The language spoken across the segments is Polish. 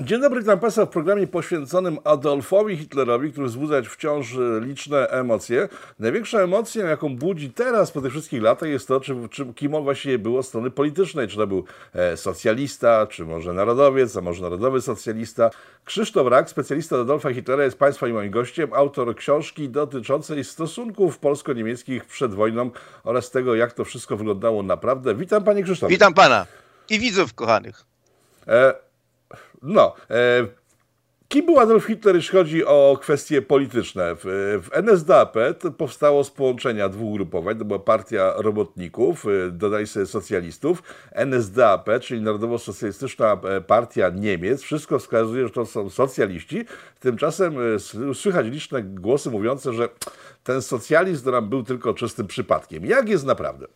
Dzień dobry, witam Państwa w programie poświęconym Adolfowi Hitlerowi, który wzbudzać wciąż liczne emocje. Największą emocją, jaką budzi teraz po tych wszystkich latach jest to, czy, czy, kim on właściwie był od strony politycznej. Czy to był e, socjalista, czy może narodowiec, a może narodowy socjalista. Krzysztof Rak, specjalista Adolfa Hitlera, jest Państwa i moim gościem, autor książki dotyczącej stosunków polsko-niemieckich przed wojną oraz tego, jak to wszystko wyglądało naprawdę. Witam Panie Krzysztofie. Witam Pana i widzów kochanych. E, no, e, kim był Adolf Hitler, jeśli chodzi o kwestie polityczne? W, w NSDAP powstało z połączenia dwóch ugrupowań, to była partia robotników, e, dodali sobie socjalistów, NSDAP, czyli Narodowo-Socjalistyczna Partia Niemiec, wszystko wskazuje, że to są socjaliści, tymczasem e, słychać liczne głosy mówiące, że ten socjalizm nam był tylko czystym przypadkiem. Jak jest naprawdę?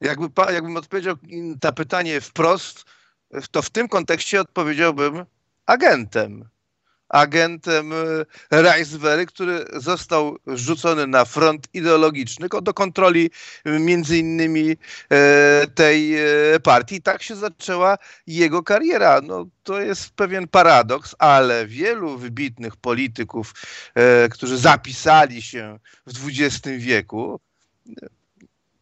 Jakby, jakbym odpowiedział na pytanie wprost, to w tym kontekście odpowiedziałbym agentem. Agentem e, Reichswehry, który został rzucony na front ideologiczny do kontroli e, między innymi e, tej partii. Tak się zaczęła jego kariera. No, to jest pewien paradoks, ale wielu wybitnych polityków, którzy zapisali się w XX wieku,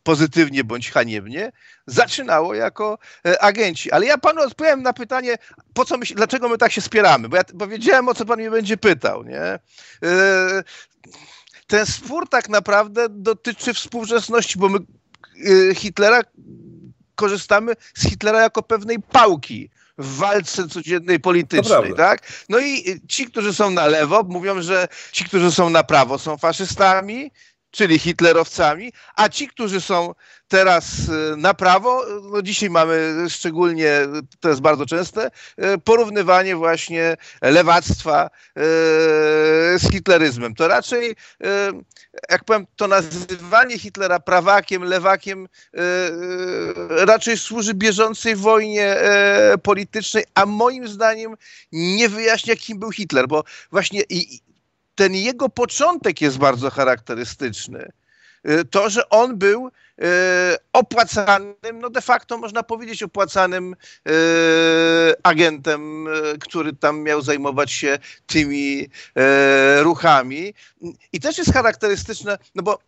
pozytywnie bądź haniebnie, zaczynało jako e, agenci. Ale ja panu odpowiem na pytanie, po co my, dlaczego my tak się spieramy, bo ja bo wiedziałem, o co pan mnie będzie pytał. Nie? E, ten spór tak naprawdę dotyczy współczesności, bo my e, Hitlera korzystamy z Hitlera jako pewnej pałki w walce codziennej politycznej, tak? No i ci, którzy są na lewo, mówią, że ci, którzy są na prawo są faszystami, czyli hitlerowcami, a ci, którzy są teraz e, na prawo, no dzisiaj mamy szczególnie, to jest bardzo częste, e, porównywanie właśnie lewactwa e, z hitleryzmem. To raczej, jak powiem, to nazywanie Hitlera prawakiem, lewakiem raczej służy bieżącej wojnie politycznej, a moim zdaniem nie wyjaśnia, kim był Hitler, bo właśnie i, ten jego początek jest bardzo charakterystyczny. Y, to, że on był y, opłacanym, no de facto można powiedzieć opłacanym y, agentem, który tam miał zajmować się tymi ruchami. I też jest charakterystyczne, no bo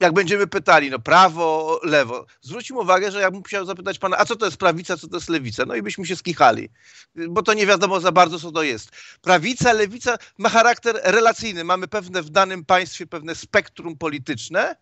jak będziemy pytali, no prawo, lewo, zwróćmy uwagę, że ja bym chciał zapytać pana, a co to jest prawica, co to jest lewica? No i byśmy się skichali, bo to nie wiadomo za bardzo, co to jest. Prawica, lewica ma charakter relacyjny. Mamy pewne w danym państwie pewne spektrum polityczne,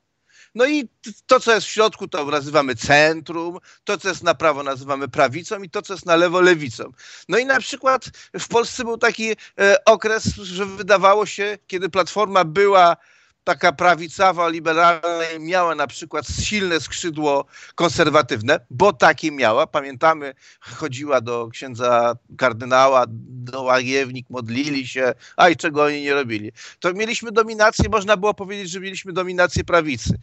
no i to, co jest w środku, to nazywamy centrum, to, co jest na prawo, nazywamy prawicą i to, co jest na lewo, lewicą. No i na przykład w Polsce był taki e, okres, że wydawało się, kiedy Platforma była taka prawicowa, liberalna miała na przykład silne skrzydło konserwatywne, bo takie miała. Pamiętamy, chodziła do księdza kardynała, do łagiewnik, modlili się, a i czego oni nie robili. To mieliśmy dominację, można było powiedzieć, że mieliśmy dominację prawicy.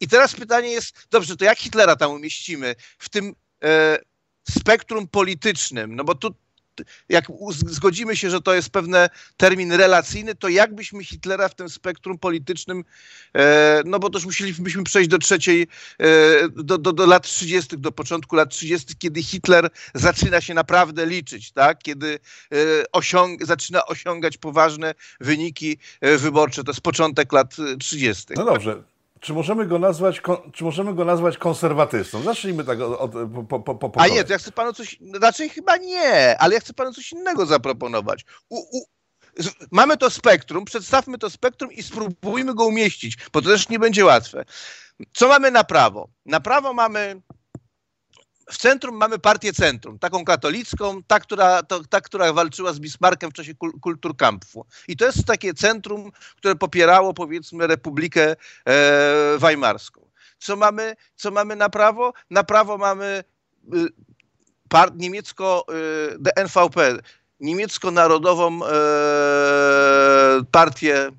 I teraz pytanie jest, dobrze, to jak Hitlera tam umieścimy w tym e, spektrum politycznym? No bo tu jak zgodzimy się, że to jest pewien termin relacyjny, to jakbyśmy Hitlera w tym spektrum politycznym, e, no bo też musielibyśmy przejść do trzeciej, e, do, do, do lat 30., do początku lat 30., kiedy Hitler zaczyna się naprawdę liczyć, tak? kiedy e, osiąg zaczyna osiągać poważne wyniki wyborcze. To jest początek lat 30. No dobrze, czy możemy go nazwać, czy możemy go nazwać konserwatystą? Zacznijmy tak od, od, po, po, po, A nie, to ja chcę panu coś, raczej chyba nie, ale ja chcę panu coś innego zaproponować. U, u, mamy to spektrum, przedstawmy to spektrum i spróbujmy go umieścić, bo to też nie będzie łatwe. Co mamy na prawo? Na prawo mamy w centrum mamy partię centrum, taką katolicką, ta, która, to, ta, która walczyła z Bismarckiem w czasie kulturkampfu. I to jest takie centrum, które popierało powiedzmy Republikę e, Weimarską. Co mamy, co mamy na prawo? Na prawo mamy y, part, niemiecko, y, niemiecko-narodową e, partię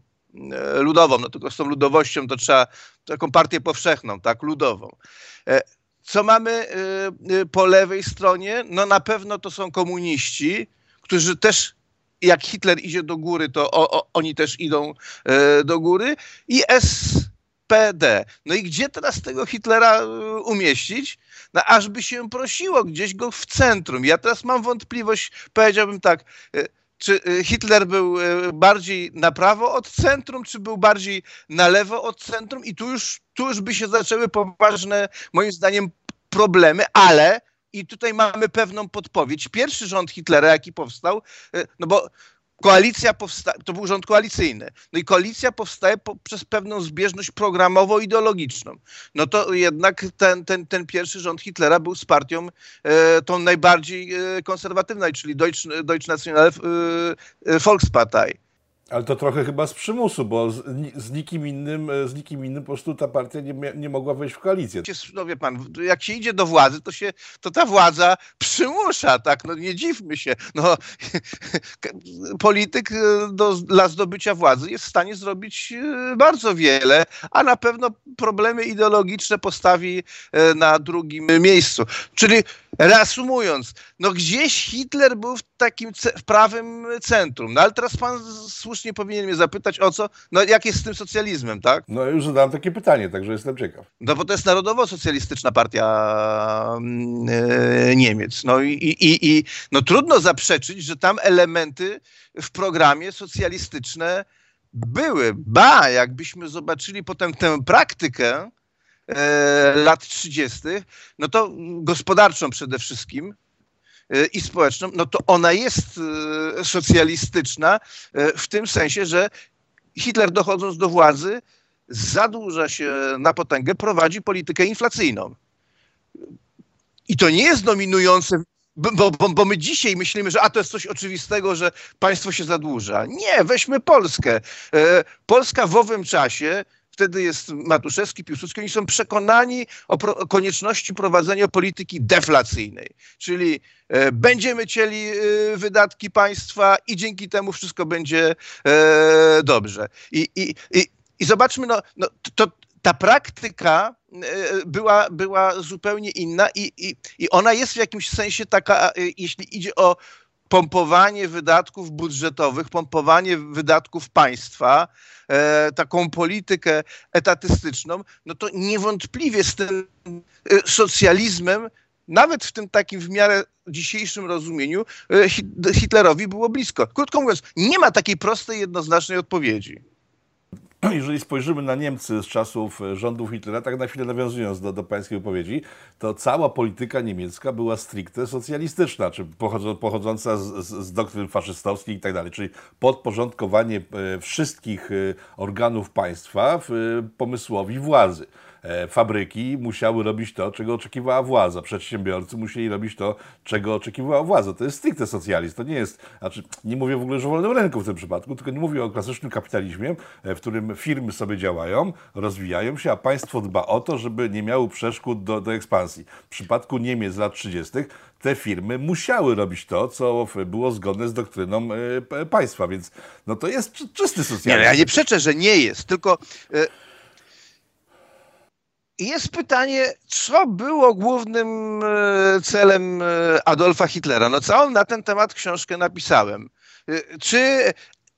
e, ludową, no tylko z tą ludowością to trzeba taką partię powszechną, tak, ludową. E, co mamy y, y, po lewej stronie? No na pewno to są komuniści, którzy też jak Hitler idzie do góry, to o, o, oni też idą e, do góry. I SPD. No i gdzie teraz tego Hitlera umieścić? No aż by się prosiło gdzieś go w centrum. Ja teraz mam wątpliwość, powiedziałbym tak, czy Hitler był bardziej na prawo od centrum, czy był bardziej na lewo od centrum i tu już, tu już by się zaczęły poważne, moim zdaniem, problemy, ale i tutaj mamy pewną podpowiedź. Pierwszy rząd Hitlera, jaki powstał, no bo koalicja to był rząd koalicyjny, no i koalicja powstaje przez pewną zbieżność programowo-ideologiczną. No to jednak ten, ten, ten pierwszy rząd Hitlera był z partią e, tą najbardziej e, konserwatywną, czyli Deutsch, Deutsch National e, Volkspartei. Ale to trochę chyba z przymusu, bo z, z, nikim innym, e, z nikim innym po prostu ta partia nie, nie mogła wejść w koalicję. No wie pan, jak się idzie do władzy, to się, to ta władza przymusza, tak, no nie dziwmy się. No, polityk e, do, dla zdobycia władzy jest w stanie zrobić e, bardzo wiele, a na pewno problemy ideologiczne postawi na drugim miejscu. Czyli reasumując, no gdzieś Hitler był w takim w prawym centrum, no ale teraz pan słusznie powinien mnie zapytać o co, no jak jest z tym socjalizmem, tak? No już zadałem takie pytanie, także jestem ciekaw. No bo to jest narodowo-socjalistyczna partia yy, Niemiec, no i, i, i no trudno zaprzeczyć, że tam elementy w programie socjalistyczne były. Ba, jakbyśmy zobaczyli potem tę praktykę, lat 30., no to gospodarczą przede wszystkim e, i społeczną, no to ona jest e, socjalistyczna w tym sensie, że Hitler dochodząc do władzy zadłuża się na potęgę, prowadzi politykę inflacyjną. I to nie jest dominujące bo, bo, bo, my dzisiaj myślimy, że a to jest coś oczywistego, że państwo się zadłuża. Nie, weźmy Polskę. Polska w owym czasie wtedy jest Matuszewski, Piłsudski, oni są przekonani o, pro, o konieczności prowadzenia polityki deflacyjnej, czyli e, będziemy cieli e, wydatki państwa i dzięki temu wszystko będzie e, dobrze. I, i, i, i zobaczmy, no, no to, ta praktyka e, była, była zupełnie inna i, i, i ona jest w jakimś sensie taka, e, jeśli idzie o pompowanie wydatków budżetowych, pompowanie wydatków państwa, e, taką politykę etatystyczną, no to niewątpliwie z tym e, socjalizmem nawet w tym takim w miarę dzisiejszym rozumieniu e, Hitlerowi było blisko. Krótko mówiąc, nie ma takiej prostej, jednoznacznej odpowiedzi. jeżeli spojrzymy na Niemcy z czasów e, rządów Hitlera, tak na chwilę nawiązując do, do pańskiej wypowiedzi, to cała polityka niemiecka była stricte socjalistyczna, czy pochodząca z, z, z doktryn faszystowskich i tak dalej, czyli podporządkowanie e, wszystkich e, organów państwa pomysłowi władzy. E, fabryki musiały robić to, czego oczekiwała władza. Przedsiębiorcy musieli robić to, czego oczekiwała władza. To jest stricte socjalizm. To nie jest, znaczy nie mówię w ogóle już o wolnym rynku w tym przypadku, tylko nie mówię o klasycznym kapitalizmie, e, w którym firmy sobie działają, rozwijają się, a państwo dba o to, żeby nie miały przeszkód do, do ekspansji. W przypadku Niemiec lat 30 te firmy musiały robić to, co było zgodne z doktryną e, państwa, więc no to jest czysty socjalizm. Nie, no ja nie przeczę, że nie jest, tylko jest pytanie, co było głównym e, celem e, Adolfa Hitlera? No całą na ten temat książkę napisałem. E, czy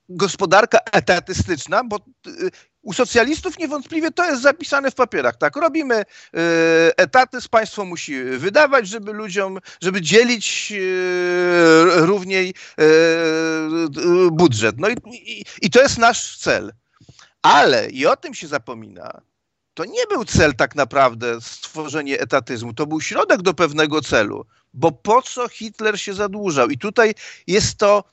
gospodarka etatystyczna, bo u socjalistów niewątpliwie to jest zapisane w papierach. Tak, robimy etaty, państwo musi wydawać, żeby ludziom, żeby dzielić równiej budżet. No i, i, i to jest nasz cel. Ale, i o tym się zapomina, to nie był cel tak naprawdę stworzenie etatyzmu, to był środek do pewnego celu, bo po co Hitler się zadłużał? I tutaj jest to,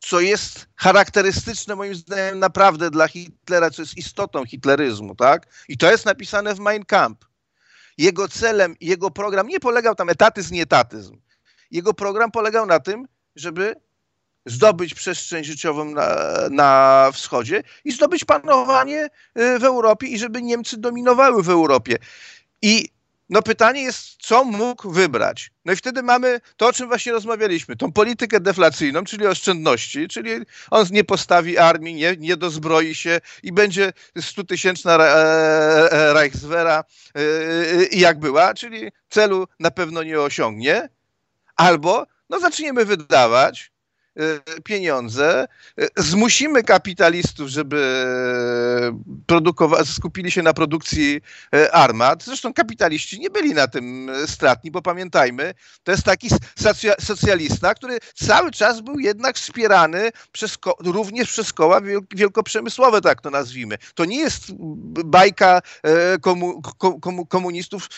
co jest charakterystyczne moim zdaniem naprawdę dla Hitlera, co jest istotą hitleryzmu, tak? I to jest napisane w Mein Kampf. Jego celem, jego program nie polegał tam etatyzm, nie etatyzm. Jego program polegał na tym, żeby zdobyć przestrzeń życiową na, na wschodzie i zdobyć panowanie y, w Europie i żeby Niemcy dominowały w Europie. I no pytanie jest, co mógł wybrać? No i wtedy mamy to, o czym właśnie rozmawialiśmy, tą politykę deflacyjną, czyli oszczędności, czyli on nie postawi armii, nie, nie dozbroi się i będzie 100-tysięczna e, e, Reichswehra e, jak była, czyli celu na pewno nie osiągnie, albo no zaczniemy wydawać, pieniądze, zmusimy kapitalistów, żeby produkować, skupili się na produkcji armat. Zresztą kapitaliści nie byli na tym stratni, bo pamiętajmy, to jest taki socjalista, który cały czas był jednak wspierany przez, również przez koła wielkoprzemysłowe, tak to nazwijmy. To nie jest bajka komu, komunistów,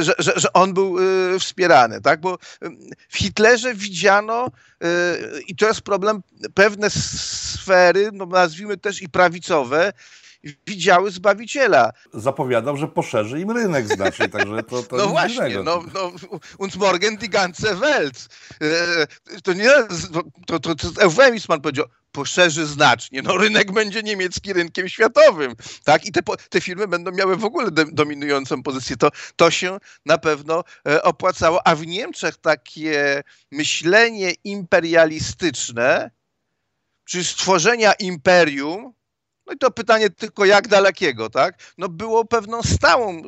że, że, że on był wspierany, tak? Bo w Hitlerze widziano, i jest problem, pewne sfery, no nazwijmy też i prawicowe, widziały Zbawiciela. Zapowiadał, że poszerzy im rynek znacznie, także to, to No właśnie, no, no, und morgen die ganze Welt. To nie, to, to, to Eufemizm powiedział, poszerzy znacznie. No rynek będzie niemiecki rynkiem światowym, tak? I te, te firmy będą miały w ogóle dominującą pozycję. To, to się na pewno e, opłacało. A w Niemczech takie myślenie imperialistyczne, czy stworzenia imperium, no i to pytanie tylko jak dalekiego, tak? No było pewną stałą y,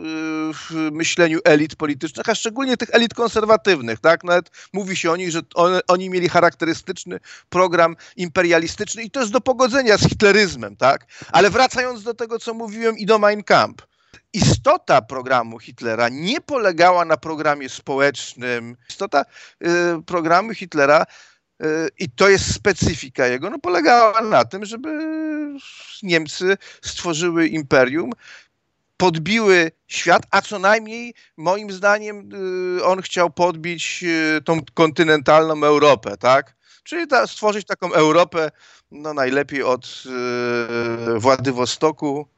w myśleniu elit politycznych, a szczególnie tych elit konserwatywnych, tak? Nawet mówi się o nich, że on, oni mieli charakterystyczny program imperialistyczny i to jest do pogodzenia z hitleryzmem, tak? Ale wracając do tego, co mówiłem i do Mein Kampf. Istota programu Hitlera nie polegała na programie społecznym. Istota y, programu Hitlera i to jest specyfika jego, no polegała na tym, żeby Niemcy stworzyły imperium, podbiły świat, a co najmniej moim zdaniem y, on chciał podbić y, tą kontynentalną Europę, tak? Czyli ta, stworzyć taką Europę, no najlepiej od yy, Władywostoku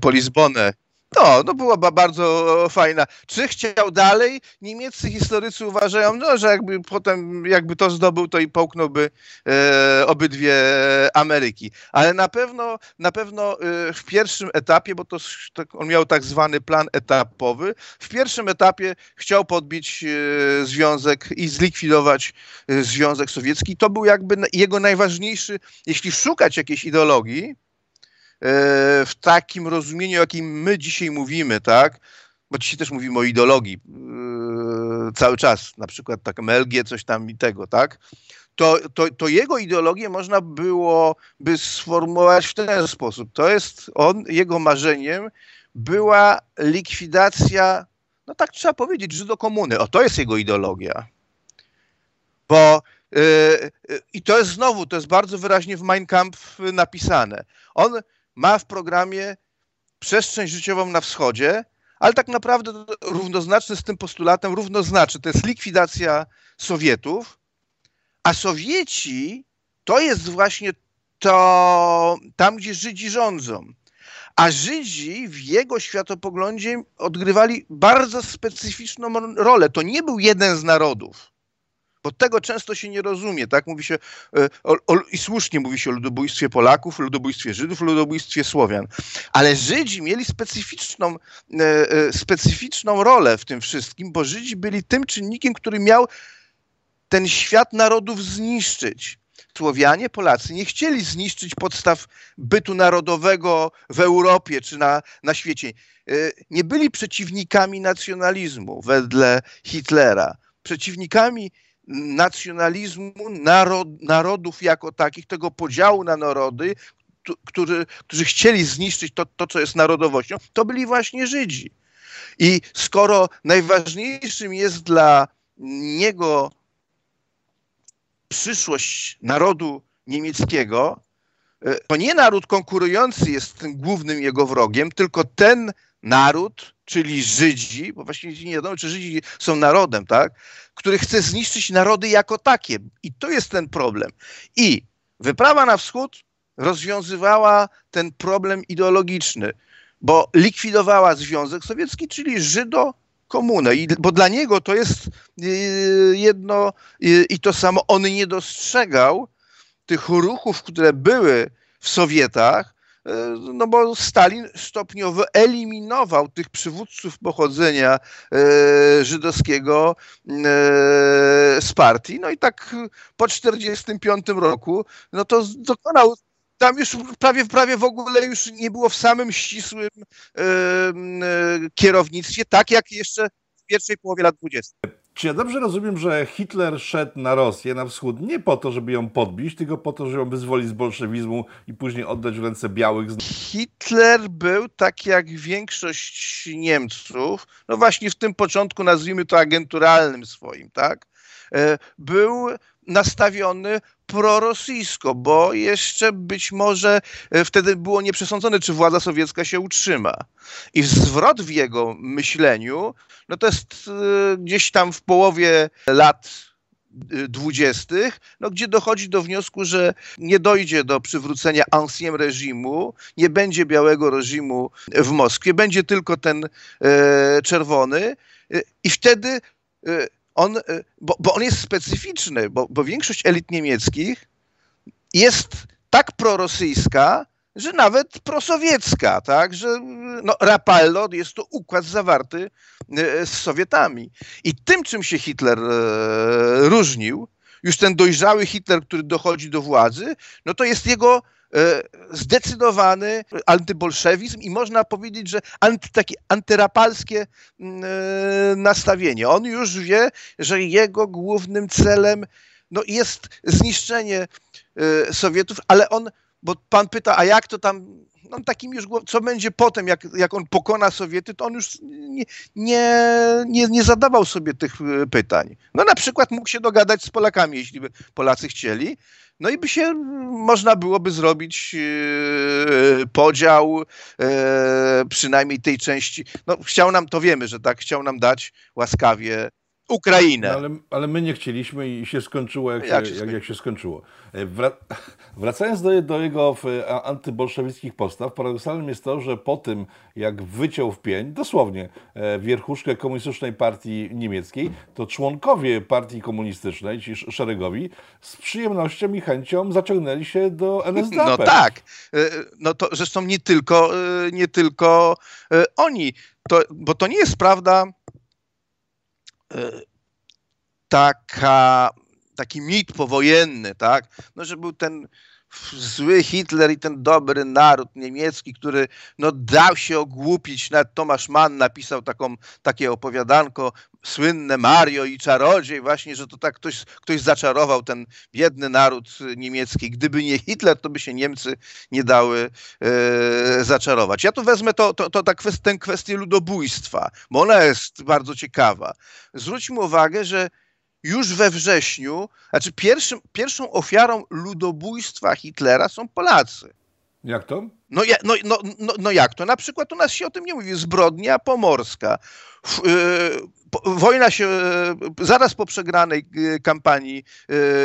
po Lizbonę no, no była bardzo fajna. Czy chciał dalej? Niemieccy historycy uważają, no, że jakby potem, jakby to zdobył, to i połknąłby e, obydwie Ameryki. Ale na pewno, na pewno e, w pierwszym etapie, bo to, to, on miał tak zwany plan etapowy, w pierwszym etapie chciał podbić e, związek i zlikwidować e, Związek Sowiecki. To był jakby jego najważniejszy, jeśli szukać jakiejś ideologii, E, w takim rozumieniu, jakim my dzisiaj mówimy, tak? Bo dzisiaj też mówimy o ideologii e, cały czas, na przykład tak MLG, coś tam i tego, tak? To, to, to jego ideologię można było by sformułować w ten sposób. To jest on, jego marzeniem była likwidacja, no tak trzeba powiedzieć, Żydokomuny. O, to jest jego ideologia. Bo yy, i to jest znowu, to jest bardzo wyraźnie w Mein Kampf napisane. On ma w programie przestrzeń życiową na wschodzie, ale tak naprawdę równoznaczny z tym postulatem, równoznaczny, to jest likwidacja Sowietów, a Sowieci to jest właśnie to tam, gdzie Żydzi rządzą. A Żydzi w jego światopoglądzie odgrywali bardzo specyficzną rolę. To nie był jeden z narodów. Bo tego często się nie rozumie, tak? Mówi się, e, o, o, i słusznie mówi się o ludobójstwie Polaków, ludobójstwie Żydów, ludobójstwie Słowian. Ale Żydzi mieli specyficzną, e, e, specyficzną rolę w tym wszystkim, bo Żydzi byli tym czynnikiem, który miał ten świat narodów zniszczyć. Słowianie, Polacy nie chcieli zniszczyć podstaw bytu narodowego w Europie czy na, na świecie. Nie byli przeciwnikami nacjonalizmu wedle Hitlera. Przeciwnikami nacjonalizmu narod, narodów jako takich, tego podziału na narody, którzy, którzy chcieli zniszczyć to, to, co jest narodowością, to byli właśnie Żydzi. I skoro najważniejszym jest dla niego przyszłość narodu niemieckiego, e, to nie naród konkurujący jest tym głównym jego wrogiem, tylko ten naród, czyli Żydzi, bo właściwie nie wiadomo, czy Żydzi są narodem, tak? który chce zniszczyć narody jako takie. I to jest ten problem. I wyprawa na wschód rozwiązywała ten problem ideologiczny, bo likwidowała Związek Sowiecki, czyli Żydo komunę. I, bo dla niego to jest y, jedno y, i to samo. On nie dostrzegał tych ruchów, które były w Sowietach, no bo Stalin stopniowo eliminował tych przywódców pochodzenia e, żydowskiego e, z partii. No i tak po 1945 roku, no to dokonał tam już prawie, prawie w ogóle już nie było w samym ścisłym kierownictwie, tak jak jeszcze w pierwszej połowie lat 20. Czy ja dobrze rozumiem, że Hitler szedł na Rosję, na wschód, nie po to, żeby ją podbić, tylko po to, żeby ją wyzwolić z bolszewizmu i później oddać w ręce białych? Hitler był, tak jak większość Niemców, no właśnie w tym początku, nazwijmy to agenturalnym swoim, tak? E, był nastawiony prorosyjsko, bo jeszcze być może e, wtedy było nieprzesądzone, czy władza sowiecka się utrzyma. I zwrot w jego myśleniu, no to jest e, gdzieś tam w połowie lat dwudziestych, no, gdzie dochodzi do wniosku, że nie dojdzie do przywrócenia ancien reżimu, nie będzie białego reżimu w Moskwie, będzie tylko ten e, czerwony e, i wtedy e, on, e, bo, bo on jest specyficzny, bo, bo większość elit niemieckich jest tak prorosyjska, że nawet prosowiecka, tak, że no, Rapallo jest to układ zawarty e, z Sowietami. I tym, czym się Hitler e, różnił, już ten dojrzały Hitler, który dochodzi do władzy, no to jest jego zdecydowany antybolszewizm i można powiedzieć, że anty, takie antyrapalskie mm, e, nastawienie. On już wie, że jego głównym celem no, jest zniszczenie e, Sowietów, ale on bo pan pyta, a jak to tam, no takim już, co będzie potem, jak, jak on pokona Sowiety, to on już nie, nie, nie, nie zadawał sobie tych e, pytań. No na przykład mógł się dogadać z Polakami, jeśli by Polacy chcieli, no i by się, można byłoby zrobić e, podział przynajmniej tej części. No chciał nam, to wiemy, że tak, chciał nam dać łaskawie Ukrainę. No, ale, ale, my nie chcieliśmy i się skończyło, jak, jak, się, jak, jak się skończyło. E, wracając do, do jego antybolszewickich postaw, paradoksalnym jest to, że po tym, jak wyciął w pień, dosłownie, e, wierchuszkę komunistycznej partii niemieckiej, to członkowie partii komunistycznej, ci szeregowi, z przyjemnością i chęcią zaciągnęli się do NSDAP. No tak. E, no to zresztą nie tylko, nie tylko oni. To, bo to nie jest prawda taka, taki mit powojenny, tak? No, że był ten zły Hitler i ten dobry naród niemiecki, który no, dał się ogłupić. Nawet Tomasz Mann napisał taką, takie opowiadanko słynne Mario i czarodziej, właśnie, że to tak ktoś, ktoś zaczarował ten biedny naród niemiecki. Gdyby nie Hitler, to by się Niemcy nie dały e, zaczarować. Ja tu wezmę to, to, to, ta kwest, tę kwestię ludobójstwa, bo ona jest bardzo ciekawa. Zwróćmy uwagę, że już we wrześniu, znaczy pierwszym, pierwszą ofiarą ludobójstwa Hitlera są Polacy. Jak to? No, no, no, no, no jak to? Na przykład u nas się o tym nie mówi. Zbrodnia pomorska. Yy, wojna się yy, zaraz po przegranej yy, kampanii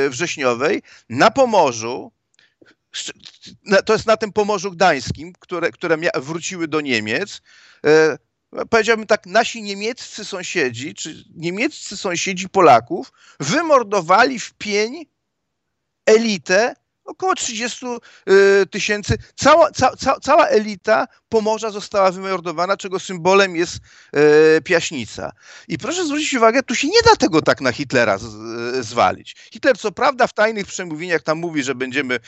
wrześniowej na Pomorzu, to jest na tym Pomorzu Gdańskim, które, które wróciły do Niemiec, powiedziałbym tak, nasi niemieccy sąsiedzi, czy niemieccy sąsiedzi Polaków wymordowali w pień elitę około 30 y, tysięcy. Cała, ca, ca, cała elita Pomorza została wymordowana, czego symbolem jest y, Piaśnica. I proszę zwrócić uwagę, tu się nie da tego tak na Hitlera z, y, zwalić. Hitler co prawda w tajnych przemówieniach tam mówi, że będziemy,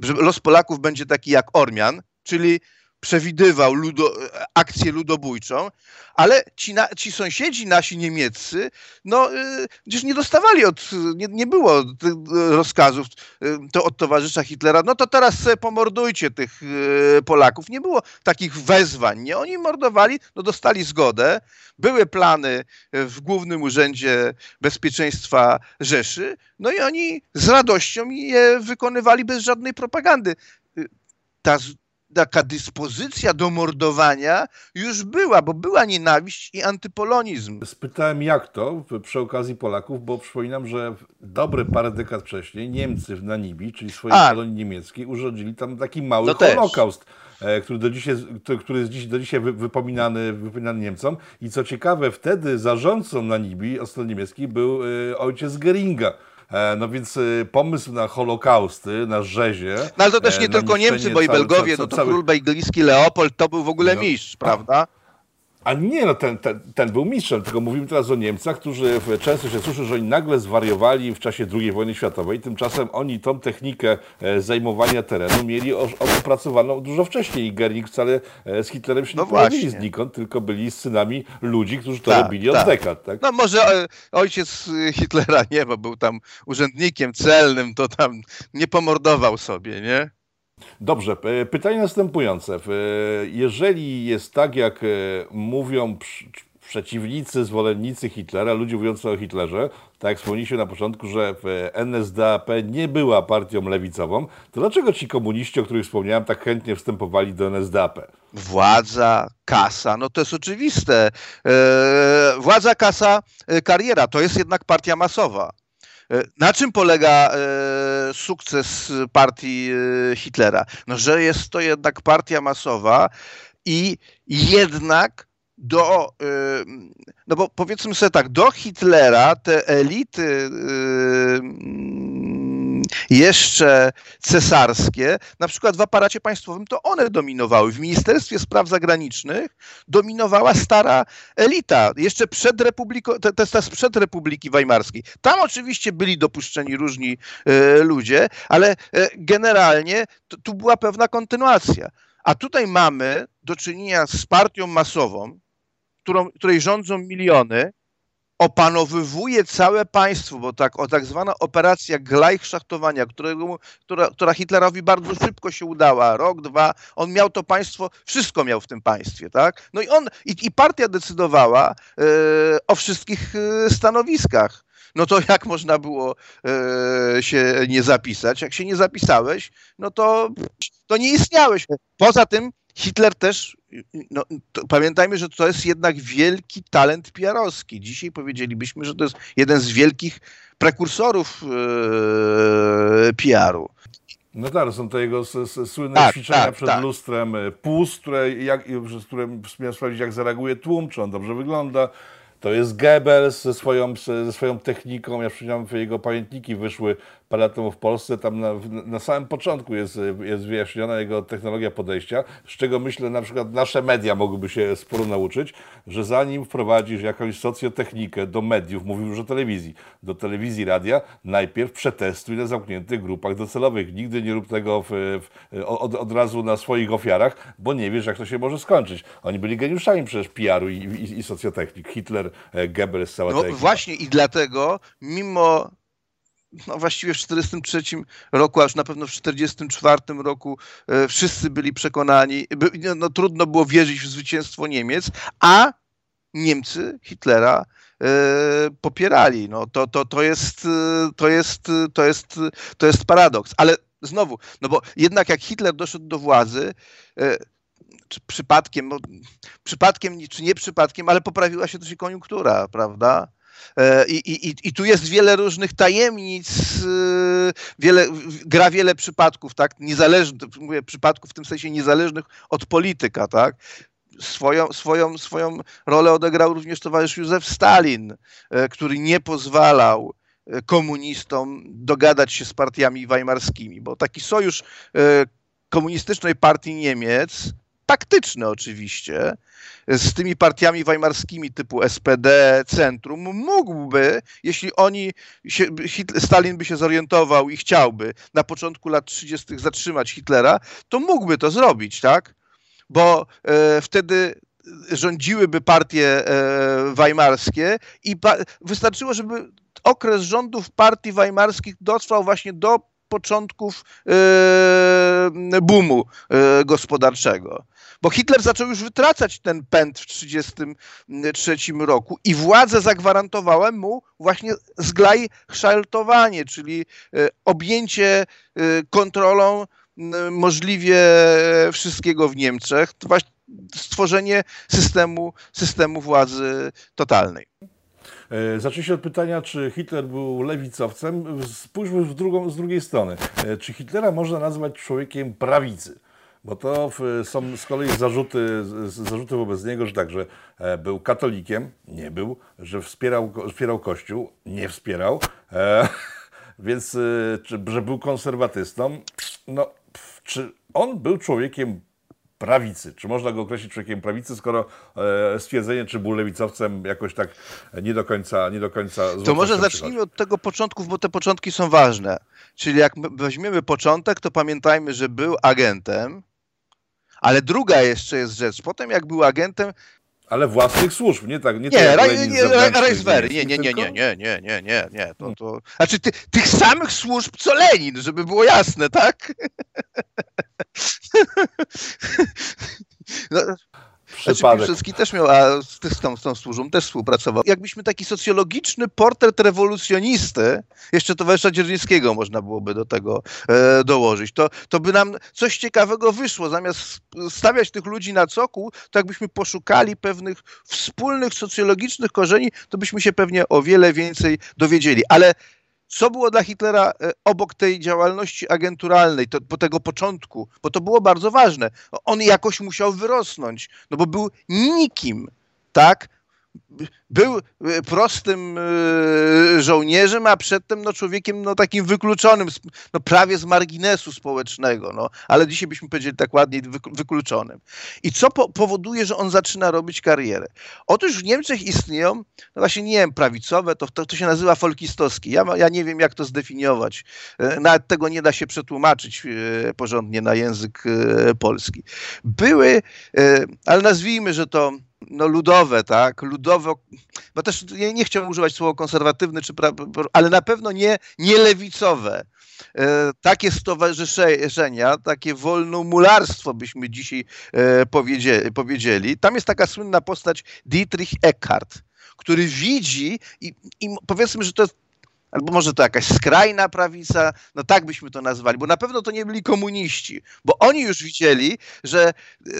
że los Polaków będzie taki jak Ormian, czyli przewidywał ludo, akcję ludobójczą, ale ci, na, ci sąsiedzi nasi niemieccy, no przecież nie dostawali od, nie, nie było rozkazów to od towarzysza Hitlera, no to teraz pomordujcie tych Polaków. Nie było takich wezwań, nie? Oni mordowali, no dostali zgodę, były plany w Głównym Urzędzie Bezpieczeństwa Rzeszy, no i oni z radością je wykonywali bez żadnej propagandy. Ta, taka dyspozycja do mordowania już była, bo była nienawiść i antypolonizm. Spytałem jak to przy okazji Polaków, bo przypominam, że dobre parę dekad wcześniej Niemcy w Namibii, czyli swojej A. kolonii niemieckiej, urządzili tam taki mały no holokaust. E, który, do dzisiaj, który jest dziś, do dzisiaj wypominany, wypominany Niemcom. I co ciekawe, wtedy zarządcą Namibii od strony niemieckiej był e, ojciec Geringa, no więc y, pomysł na Holokausty, na rzezie. No ale to też nie tylko Niemcy, bo i Belgowie, no to cały... król belgijski Leopold to był w ogóle no, mistrz, prawda? A nie, no ten, ten, ten, był mistrzem, tylko mówimy teraz o Niemcach, którzy często się słyszy, że oni nagle zwariowali w czasie II wojny światowej. Tymczasem oni tą technikę e, zajmowania terenu mieli opracowaną dużo wcześniej i Gernik wcale e, z Hitlerem się no nie pojawili znikąd, tylko byli synami ludzi, którzy to tak, robili od tak. dekad. Tak? No może ojciec Hitlera nie, bo był tam urzędnikiem celnym, to tam nie pomordował sobie, nie? Dobrze, pytanie następujące. Jeżeli jest tak, jak e, mówią przeciwnicy, zwolennicy Hitlera, ludzie mówiący o Hitlerze, tak jak wspomnieliście na początku, że NSDAP nie była partią lewicową, to dlaczego ci komuniści, o których wspomniałem, tak chętnie wstępowali do NSDAP? Władza, kasa, no to jest oczywiste. E, władza, kasa, e, kariera, to jest jednak partia masowa. E, na czym polega e, sukces partii e, Hitlera? No, że jest to jednak partia masowa i jednak do, no bo powiedzmy sobie tak, do Hitlera te elity jeszcze cesarskie, na przykład w aparacie państwowym, to one dominowały. W Ministerstwie Spraw Zagranicznych dominowała stara elita, jeszcze przed Republiką, to, to jest przed Republiki Weimarskiej. Tam oczywiście byli dopuszczeni różni e, ludzie, ale e, generalnie to, tu była pewna kontynuacja. A tutaj mamy do czynienia z partią masową, którą, której rządzą miliony, opanowywuje całe państwo, bo tak, o tak zwana operacja Gleichschachtowania, którego, która, która Hitlerowi bardzo szybko się udała, rok, dwa, on miał to państwo, wszystko miał w tym państwie, tak? No i on, i, i partia decydowała e, o wszystkich e, stanowiskach. No to jak można było e, się nie zapisać? Jak się nie zapisałeś, no to, to nie istniałeś. Poza tym Hitler też, no, pamiętajmy, że to jest jednak wielki talent PR-owski. Dzisiaj powiedzielibyśmy, że to jest jeden z wielkich prekursorów e, PR-u. No tak, są to jego słynne tak, ćwiczenia tak, przed tak. lustrem, e, pust, które, jak, przez które miał sprawdzić, jak zareaguje tłum, czy on dobrze wygląda. To jest Goebbels ze swoją, ze swoją techniką. Ja przypomniałem, że jego pamiętniki wyszły parę lat temu w Polsce. Tam na, na samym początku jest, jest wyjaśniona jego technologia podejścia, z czego myślę na przykład nasze media mogłyby się sporo nauczyć, że zanim wprowadzisz jakąś socjotechnikę do mediów, mówił już o telewizji, do telewizji, radia, najpierw przetestuj na zamkniętych grupach docelowych. Nigdy nie rób tego w, w, od, od razu na swoich ofiarach, bo nie wiesz, jak to się może skończyć. Oni byli geniuszami przecież PR-u i, i, i socjotechnik. Hitler, e, Goebbels, cała No właśnie i dlatego, mimo no właściwie w 1943 roku, a już na pewno w 1944 roku e, wszyscy byli przekonani, by, no, no, trudno było wierzyć w zwycięstwo Niemiec, a Niemcy Hitlera e, popierali. No, to, to, to, jest, e, to, jest, to, jest, to jest paradoks. Ale znowu, no bo jednak jak Hitler doszedł do władzy, e, czy przypadkiem, no, przypadkiem czy nie przypadkiem, ale poprawiła się też i koniunktura, prawda? E, I, i, I tu jest wiele różnych tajemnic, e, wiele, gra wiele przypadków, tak? Niezależnych, mówię przypadków w tym sensie niezależnych od polityka, tak? Swoją, swoją, swoją rolę odegrał również towarzysz Józef Stalin, e, który nie pozwalał komunistom dogadać się z partiami weimarskimi, bo taki sojusz komunistycznej partii Niemiec, taktyczny oczywiście, z tymi partiami weimarskimi typu SPD, Centrum, mógłby, jeśli oni, się, Hitler, Stalin by się zorientował i chciałby na początku lat 30. zatrzymać Hitlera, to mógłby to zrobić, tak? Bo e, wtedy rządziłyby partie e, weimarskie i wystarczyło, żeby okres rządów partii weimarskich dotrwał właśnie do początków e, boomu e, gospodarczego bo Hitler zaczął już wytracać ten pęd w 1933 roku i władze zagwarantowały mu właśnie zglajszaltowanie, czyli e, objęcie e, kontrolą możliwie wszystkiego w Niemczech, stworzenie systemu, systemu władzy totalnej. E, Zacznijmy od pytania, czy Hitler był lewicowcem. Spójrzmy w drugą, z drugiej strony. Czy Hitlera można nazwać człowiekiem prawicy? Bo to są z kolei zarzuty, zarzuty wobec niego, że tak, że e, był katolikiem, nie był, że wspierał, wspierał Kościół, nie wspierał, e, więc e, czy, że był konserwatystą. No, czy on był człowiekiem prawicy. Czy można go określić człowiekiem prawicy, skoro e, stwierdzenie, czy był lewicowcem jakoś tak nie do końca nie do końca To może zacznijmy od tego początków, bo te początki są ważne. Czyli jak weźmiemy początek, to pamiętajmy, że był agentem, ale druga jeszcze jest rzecz. Potem jak był agentem, ale własnych służb, nie tak, nie, nie, nie, nie, Reiswery, nie, nie, nie, nie, nie, nie, nie, nie, nie, to, to, znaczy ty, tych samych służb co Lenin, żeby było jasne, tak? No, Przypadek. Znaczy, też miał, a z, z, tą, z tą służbą też współpracował. Jakbyśmy taki socjologiczny portret rewolucjonisty, jeszcze towarzysza Dzierżyńskiego można byłoby do tego e, dołożyć, to, to by nam coś ciekawego wyszło. Zamiast stawiać tych ludzi na coku, to jakbyśmy poszukali pewnych wspólnych socjologicznych korzeni, to byśmy się pewnie o wiele więcej dowiedzieli. Ale co było dla Hitlera e, obok tej działalności agenturalnej, to, po tego początku, bo to było bardzo ważne. On jakoś musiał wyrosnąć, no bo był nikim, tak? Był e, prostym e, żołnierzem, a przedtem no, człowiekiem no, takim wykluczonym, no, prawie z marginesu społecznego, no, ale dzisiaj byśmy powiedzieli tak ładniej wykluczonym. I co po powoduje, że on zaczyna robić karierę? Otóż w Niemczech istnieją, no właśnie nie wiem, prawicowe, to, to, to się nazywa folkistowskie. Ja, ja nie wiem, jak to zdefiniować. E, nawet tego nie da się przetłumaczyć porządnie na język polski. Były, ale nazwijmy, że to no ludowe, tak, ludowe, bo też nie, nie chciałbym używać słowa konserwatywny, czy pra, ale na pewno nie, nie lewicowe. E, takie stowarzyszenia, takie wolnomularstwo byśmy dzisiaj e, powiedzieli, powiedzieli. Tam jest taka słynna postać Dietrich Eckhart, który widzi i, i powiedzmy, że to jest albo może to jakaś skrajna prawica, no tak byśmy to nazwali, bo na pewno to nie byli komuniści, bo oni już widzieli, że e,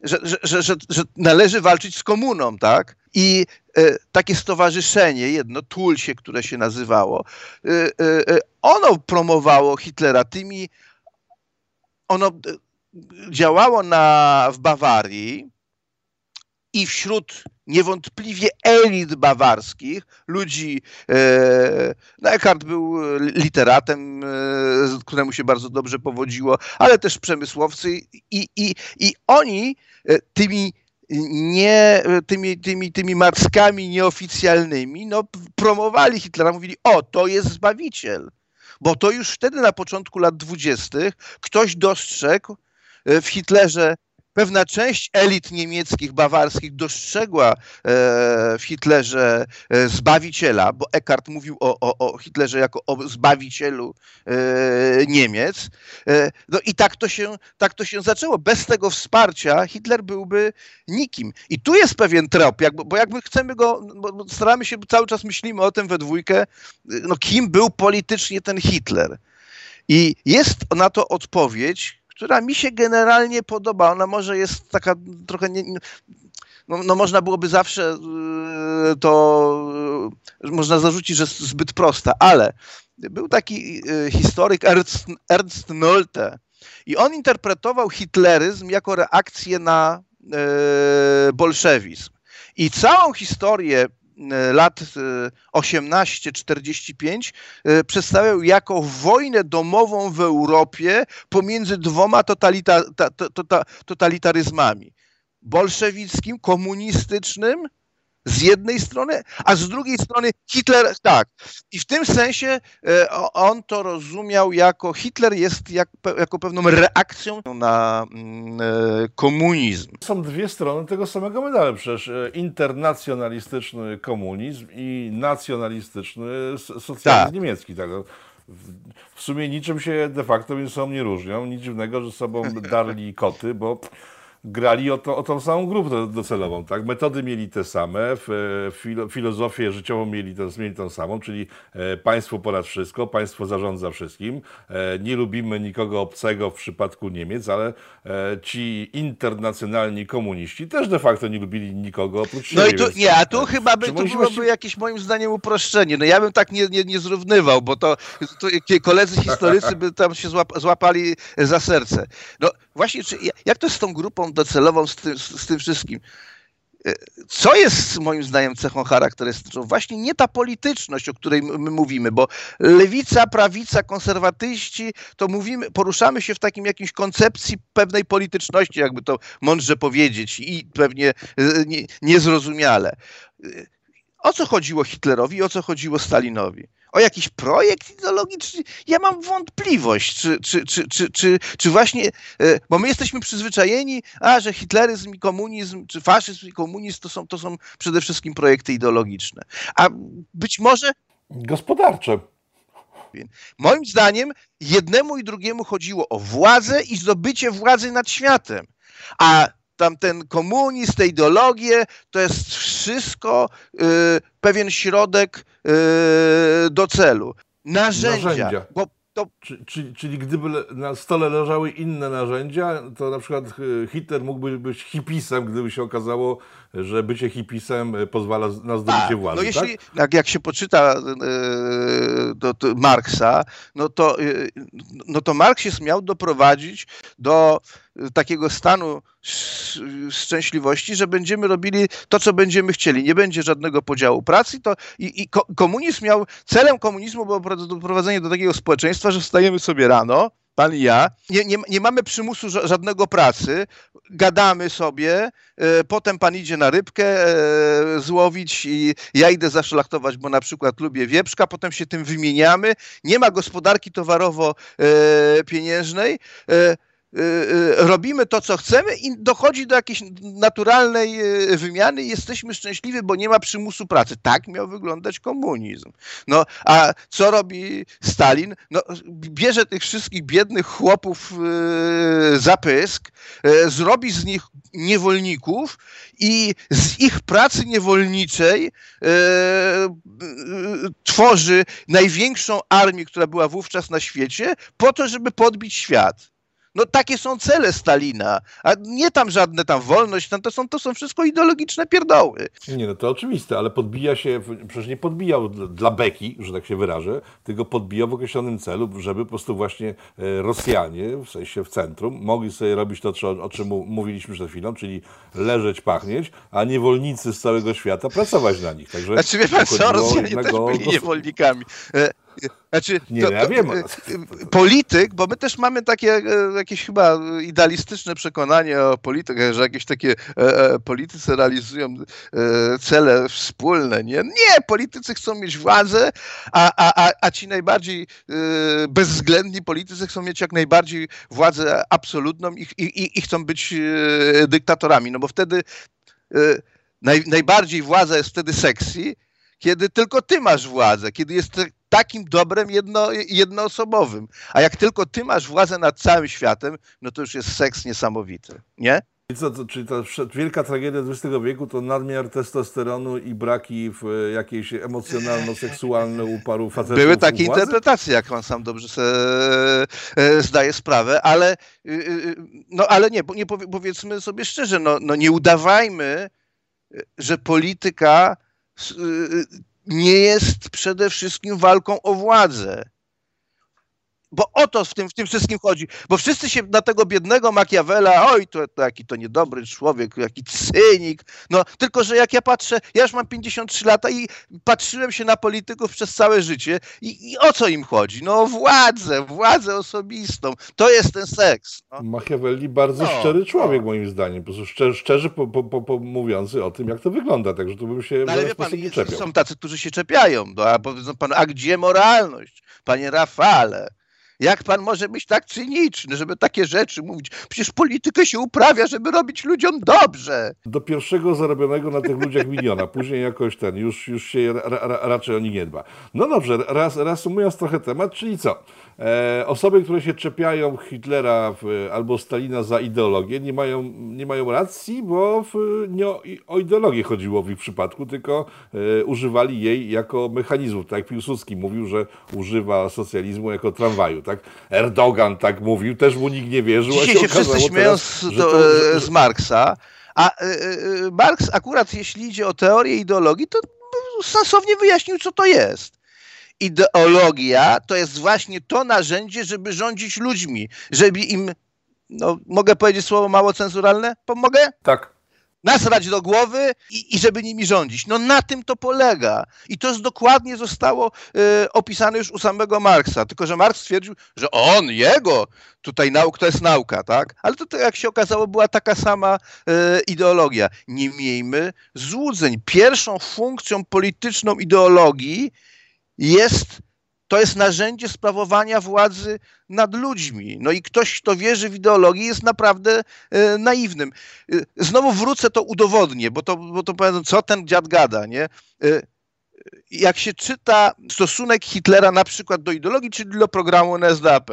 że, że, że, że, należy walczyć z komuną, tak? I e, takie stowarzyszenie, jedno, Tulsie, które się nazywało, e, e, ono promowało Hitlera tymi, ono działało na, w Bawarii i wśród niewątpliwie elit bawarskich, ludzi, e, no Eckhart był literatem, e, któremu się bardzo dobrze powodziło, ale też przemysłowcy i, i, i oni e, tymi nie, tymi, tymi, tymi marskami nieoficjalnymi no, promowali Hitlera, mówili, o, to jest Zbawiciel. Bo to już wtedy na początku lat dwudziestych ktoś dostrzegł w Hitlerze pewna część elit niemieckich, bawarskich dostrzegła e, w Hitlerze e, zbawiciela, bo Eckhart mówił o, o, o Hitlerze jako o zbawicielu e, Niemiec. No i tak to, się, tak to się zaczęło. Bez tego wsparcia Hitler byłby nikim. I tu jest pewien trop, jakby, bo jakby chcemy go, bo staramy się, cały czas myślimy o tym we dwójkę, no kim był politycznie ten Hitler. I jest na to odpowiedź, która mi się generalnie podoba. Ona może jest taka trochę nie, no, no, można byłoby zawsze yy, to, yy, można zarzucić, że jest zbyt prosta, ale był taki yy, historyk Ernst, Ernst Nolte i on interpretował hitleryzm jako reakcję na bolszewizm. I całą historię lat 18-45 e, e, przedstawiał jako wojnę domową w Europie pomiędzy dwoma totalita, ta, to, to, totalitaryzmami. Bolszewickim, komunistycznym z jednej strony, a z drugiej strony Hitler, tak. I w tym sensie e, on to rozumiał jako Hitler jest jak, jako pewną reakcją na mm, e, komunizm. Są dwie strony tego samego medalu, przecież e, internacjonalistyczny komunizm i nacjonalistyczny socjalizm tak. niemiecki. Tak. W sumie niczym się de facto między sobą nie różnią. Nic dziwnego, że sobą darli koty, bo grali o, to, o tą samą grupę docelową. Tak? Metody mieli te same, filozofię życiową mieli, to, mieli tą samą, czyli e, państwo ponad wszystko, państwo zarządza wszystkim. E, nie lubimy nikogo obcego w przypadku Niemiec, ale e, ci internacjonalni komuniści też de facto nie lubili nikogo oprócz siebie. No i tu, nie, a tu chyba by, tu byłoby się... jakieś moim zdaniem uproszczenie. No ja bym tak nie, nie, nie zrównywał, bo to, to koledzy historycy by tam się złapali za serce. No właśnie, czy, jak to jest z tą grupą docelową, z tym, z, z tym wszystkim? co jest moim zdaniem cechą charakterystyczną? Właśnie nie ta polityczność, o której my mówimy, bo lewica, prawica, konserwatyści, to mówimy, poruszamy się w takim jakimś koncepcji pewnej polityczności, jakby to mądrze powiedzieć i pewnie nie, niezrozumiale. O co chodziło Hitlerowi i o co chodziło Stalinowi? O jakiś projekt ideologiczny, ja mam wątpliwość, czy, czy, czy, czy, czy, czy właśnie, e, bo my jesteśmy przyzwyczajeni, a że hitleryzm i komunizm, czy faszyzm i komunizm to są, to są przede wszystkim projekty ideologiczne. A być może... Gospodarcze. Moim zdaniem jednemu i drugiemu chodziło o władzę i zdobycie władzy nad światem. A tamten komunizm, te ideologie, to jest wszystko y, pewien środek y, do celu. Narzędzia. Narzędzia. Bo to... Czy, czyli, czyli gdyby na stole leżały inne narzędzia, to na przykład y, Hitler mógłby być hipisem, gdyby się okazało, że bycie hipisem e, pozwala na zdobycie władzy. No jeśli, tak? jak, jak się poczyta do, do Marksa, no to, no to Marks miał doprowadzić do takiego stanu szczęśliwości, że będziemy robili to, co będziemy chcieli. Nie będzie żadnego podziału pracy. To, i, i komunizm miał, celem komunizmu było doprowadzenie do takiego społeczeństwa, że wstajemy sobie rano, pan i ja, nie, nie, nie mamy przymusu żadnego pracy, gadamy sobie, e, potem pan idzie na rybkę e, złowić i ja idę zaszlachtować, bo na przykład lubię wieprzka, potem się tym wymieniamy, nie ma gospodarki towarowo-pieniężnej, e, robimy to, co chcemy i dochodzi do jakiejś naturalnej y, wymiany i jesteśmy szczęśliwi, bo nie ma przymusu pracy. Tak miał wyglądać komunizm. No, a co robi Stalin? No, bierze tych wszystkich biednych chłopów za pysk, zrobi z nich niewolników i z ich pracy niewolniczej tworzy największą armię, która była wówczas na świecie, po to, żeby podbić świat. No takie są cele Stalina, a nie tam żadne tam wolność, tam to są, to są wszystko ideologiczne pierdoły. Nie, no to oczywiste, ale podbija się, przecież nie podbijał dla beki, że tak się wyrażę, tylko podbijał w określonym celu, żeby po prostu właśnie e, Rosjanie, w sensie w centrum, mogli sobie robić to, o czym mówiliśmy przed chwilą, czyli leżeć, pachnieć, a niewolnicy z całego świata pracować na nich. Także znaczy wie pan co, Rosjanie też byli niewolnikami. E, znaczy, nie, to, ja to, wiem. Polityk, bo my też mamy takie e, jakieś chyba idealistyczne przekonanie o polityce, że jakieś takie e, e, politycy realizują e, cele wspólne. Nie, nie, politycy chcą mieć władzę, a, a, a, a ci najbardziej e, bezwzględni politycy chcą mieć jak najbardziej władzę absolutną i, i, i chcą być e, dyktatorami, no bo wtedy naj, najbardziej władza jest wtedy sexy, kiedy tylko ty masz władzę, kiedy jest takim dobrem jedno, jednoosobowym. A jak tylko ty masz władzę nad całym światem, no to już jest seks niesamowity, nie? I co, to, czyli ta wielka tragedia XX wieku to nadmiar testosteronu i braki w e, jakiejś emocjonalno-seksualne u paru facetów Były takie interpretacje, jak pan sam dobrze sobie e, zdaje sprawę, ale, y, y, no, ale nie, nie powiedzmy sobie szczerze, no, no nie udawajmy, że polityka nie jest przede wszystkim walką o władzę. Bo o to w tym, w tym wszystkim chodzi. Bo wszyscy się na tego biednego Machiavella, oj, to, to jaki to niedobry człowiek, jaki cynik. No, tylko, że jak ja patrzę, ja już mam 53 lata i patrzyłem się na polityków przez całe życie i, i o co im chodzi? No o władzę, władzę osobistą. To jest ten seks. No. Machiavelli bardzo no, szczery człowiek, no. moim zdaniem. Po prostu szczerze, szczerze po, po, po, mówiący o tym, jak to wygląda. Także tu bym się no, ale wie pan, czepiał. Są tacy, którzy się czepiają. No, a powiedzą pan, a gdzie moralność? Panie Rafale, jak pan może być tak cyniczny, żeby takie rzeczy mówić? Przecież politykę się uprawia, żeby robić ludziom dobrze. Do pierwszego zarobionego na tych ludziach miliona, później jakoś ten, już, już się ra, ra, raczej o nich nie dba. No dobrze, raz, reasumując trochę temat, czyli co? E, osoby, które się czepiają Hitlera w, albo Stalina za ideologię, nie mają, nie mają racji, bo w, nie o, o, ideologię chodziło w ich przypadku, tylko e, używali jej jako mechanizmu. Tak jak Piłsudski mówił, że używa socjalizmu jako tramwaju. Tak? Erdogan tak mówił, też mu nikt nie wierzył. Dzisiaj się, się wszyscy śmieją z, to, e, z Marksa, a e, Marks akurat jeśli idzie o teorię ideologii, to sensownie wyjaśnił, co to jest ideologia to jest właśnie to narzędzie, żeby rządzić ludźmi, żeby im, no mogę powiedzieć słowo mało cenzuralne? Pomogę? Tak. Nasrać do głowy i, i, żeby nimi rządzić. No na tym to polega. I to jest dokładnie zostało y, opisane już u samego Marksa. Tylko, że Marks stwierdził, że on, jego, tutaj nauk to jest nauka, tak? Ale to, to jak się okazało, była taka sama y, ideologia. Nie miejmy złudzeń. Pierwszą funkcją polityczną ideologii jest to jest narzędzie sprawowania władzy nad ludźmi. No i ktoś, kto wierzy w ideologię, jest naprawdę e, naiwnym. E, znowu wrócę, to udowodnię, bo to, bo to powiem, co ten dziad gada, nie? E, jak się czyta stosunek Hitlera na przykład do ideologii, czyli do programu NSDAP,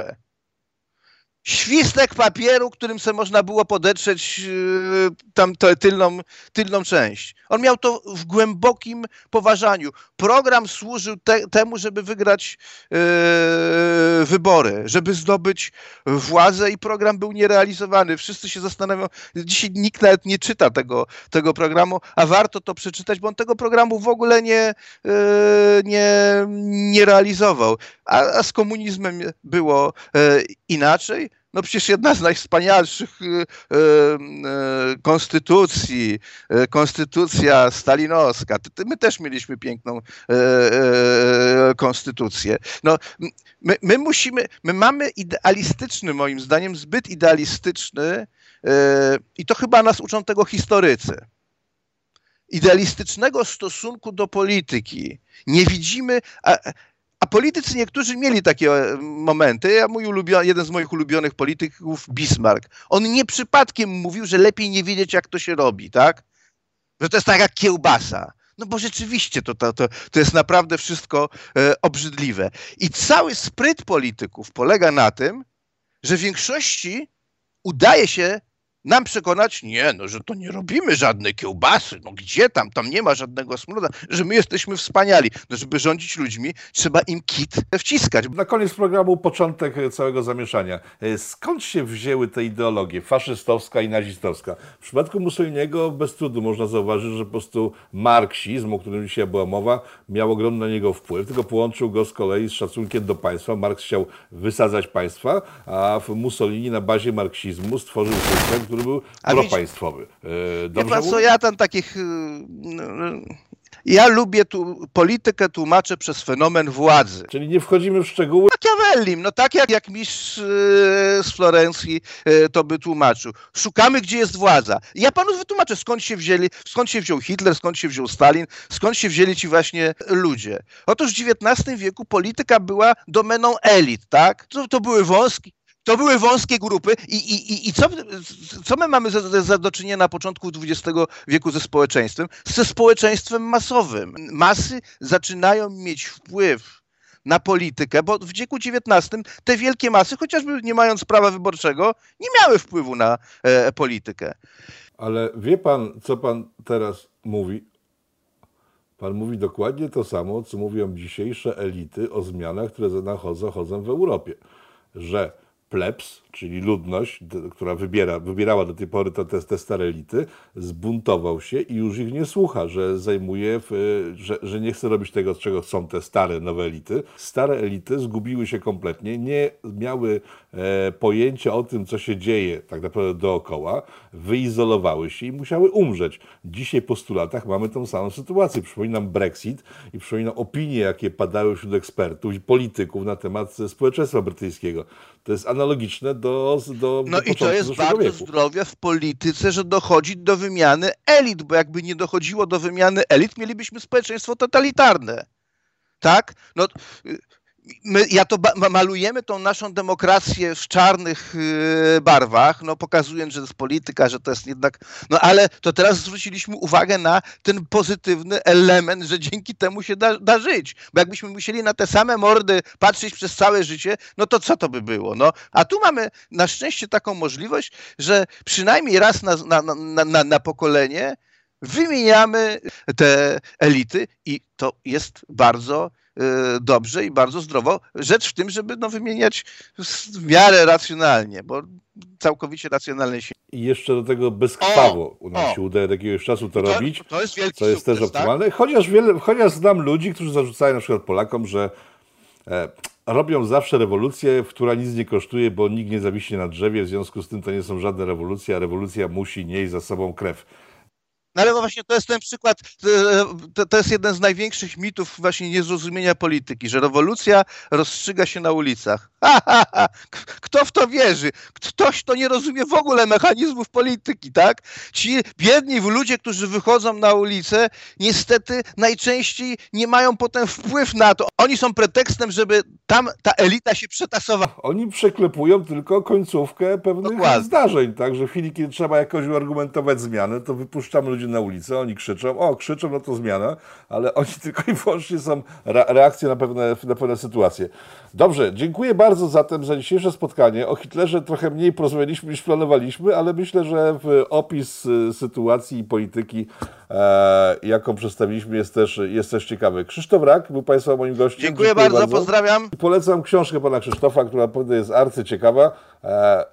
świstek papieru, którym sobie można było podetrzeć yy, tam tę tylną, tylną część. On miał to w głębokim poważaniu. Program służył te, temu, żeby wygrać yy, wybory, żeby zdobyć władzę i program był nierealizowany. Wszyscy się zastanawiają, dzisiaj nikt nawet nie czyta tego, tego programu, a warto to przeczytać, bo on tego programu w ogóle nie, yy, nie, nie realizował. A, a z komunizmem było yy, inaczej. No przecież jedna z najwspanialszych y, y, y, konstytucji, konstytucja stalinowska. My też mieliśmy piękną konstytucję. No, my, my musimy, my mamy idealistyczny, moim zdaniem, zbyt idealistyczny i to chyba nas uczą tego historycy idealistycznego stosunku do polityki. Nie widzimy, a, a politycy niektórzy mieli takie e, momenty. Ja mój jeden z moich ulubionych polityków, Bismarck, on nie przypadkiem mówił, że lepiej nie wiedzieć, jak to się robi, tak? Że to jest tak jak kiełbasa. No bo rzeczywiście to, to, to, to jest naprawdę wszystko e, obrzydliwe. I cały spryt polityków polega na tym, że w większości udaje się nam przekonać, nie, no, że to nie robimy żadnej kiełbasy, no gdzie tam, tam nie ma żadnego smroda, że my jesteśmy wspaniali. No, żeby rządzić ludźmi, trzeba im kit wciskać. Na koniec programu początek całego zamieszania. Skąd się wzięły te ideologie faszystowska i nazistowska? W przypadku Mussoliniego bez trudu można zauważyć, że po prostu marksizm, o którym dzisiaj była mowa, miał ogromny na niego wpływ, tylko połączył go z kolei z szacunkiem do państwa. Marks chciał wysadzać państwa, a Mussolini na bazie marksizmu stworzył system, który był A propaństwowy. E, dobrze wie pan co, ja tam takich... Y, ja lubię tu politykę tłumaczę przez fenomen władzy. Czyli nie wchodzimy w szczegóły. Machiavellim, no tak jak, jak mistrz y, z Florencji y, to by tłumaczył. Szukamy, gdzie jest władza. ja panu wytłumaczę, skąd się wzięli, skąd się wziął Hitler, skąd się wziął Stalin, skąd się wzięli ci właśnie ludzie. Otóż w XIX wieku polityka była domeną elit, tak? To, to były wąskie, to były wąskie grupy i, i, i co, co my mamy za, za do czynienia na początku XX wieku ze społeczeństwem? Ze społeczeństwem masowym. Masy zaczynają mieć wpływ na politykę, bo w wieku XIX te wielkie masy, chociażby nie mając prawa wyborczego, nie miały wpływu na e, politykę. Ale wie pan, co pan teraz mówi? Pan mówi dokładnie to samo, co mówią dzisiejsze elity o zmianach, które zachodzą w Europie. Że plebs, czyli ludność, która wybiera, wybierała do tej pory te, te stare elity, zbuntował się i już ich nie słucha, że zajmuje, w, że, że nie chce robić tego, z czego są te stare, nowe elity. Stare elity zgubiły się kompletnie, nie miały e, pojęcia o tym, co się dzieje tak naprawdę dookoła, wyizolowały się i musiały umrzeć. Dzisiaj po 100 latach mamy tą samą sytuację. Przypominam Brexit i przypominam opinie, jakie padały wśród ekspertów i polityków na temat społeczeństwa brytyjskiego. To jest analogiczne do, do No do i to jest bardzo wieku. zdrowie w polityce, że dochodzi do wymiany elit, bo jakby nie dochodziło do wymiany elit, mielibyśmy społeczeństwo totalitarne. Tak? No, my, ja to malujemy tą naszą demokrację w czarnych yy, barwach, no pokazując, że to jest polityka, że to jest jednak, no ale to teraz zwróciliśmy uwagę na ten pozytywny element, że dzięki temu się da, da żyć, bo jakbyśmy musieli na te same mordy patrzeć przez całe życie, no to co to by było, no? A tu mamy na szczęście taką możliwość, że przynajmniej raz na, na, na, na, na pokolenie wymieniamy te elity i to jest bardzo y, dobrze i bardzo zdrowo. Rzecz w tym, żeby no, wymieniać w miarę racjonalnie, bo całkowicie racjonalnie się. I jeszcze do tego bezkrwawo u nas się udaje do jakiegoś czasu to, to robić, to jest wielki co jest sukces, też tak? optymalne. Tak? Chociaż, wiele, chociaż znam ludzi, którzy zarzucają na przykład Polakom, że e, robią zawsze rewolucję, która nic nie kosztuje, bo nikt nie zawiśnie na drzewie, w związku z tym to nie są żadne rewolucje, a rewolucja musi nieść za sobą krew. No ale właśnie to jest ten przykład, to, jest jeden z największych mitów właśnie niezrozumienia polityki, że rewolucja rozstrzyga się na ulicach. Ha, ha, ha. Kto w to wierzy? Ktoś, kto nie rozumie w ogóle mechanizmów polityki, tak? Ci biedni ludzie, którzy wychodzą na ulicę, niestety najczęściej nie mają potem wpływ na to. Oni są pretekstem, żeby tam ta elita się przetasowała. Oni przeklepują tylko końcówkę pewnych Dokładnie. zdarzeń, tak? Że w chwili, kiedy trzeba jakoś uargumentować zmianę, to wypuszczamy ludzi na ulicę, oni krzyczą, o, krzyczą, no to zmiana, ale oni tylko i wyłącznie są re- reakcje na pewne, na pewne sytuacje. Dobrze, dziękuję bardzo zatem za dzisiejsze spotkanie. O Hitlerze trochę mniej porozmawialiśmy niż planowaliśmy, ale myślę, że opis y, sytuacji i polityki, e, jaką przedstawiliśmy, jest też, jest też ciekawy. Krzysztof Rak był Państwa moim gościem. Dziękuję, bardzo, pozdrawiam. I Polecam książkę pana Krzysztofa, która naprawdę jest arcyciekawa. E,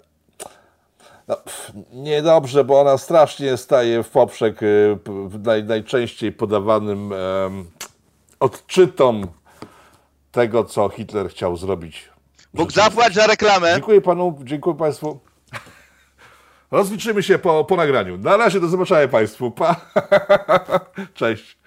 no, pff, niedobrze, bo ona strasznie staje w poprzek y, w naj, najczęściej podawanym em, odczytom tego, co Hitler chciał zrobić. Bóg zapłać za reklamę. Dziękuję panu, dziękuję państwu. Rozliczymy się po, po nagraniu. Na razie, do zobaczenia państwu. Pa. Cześć.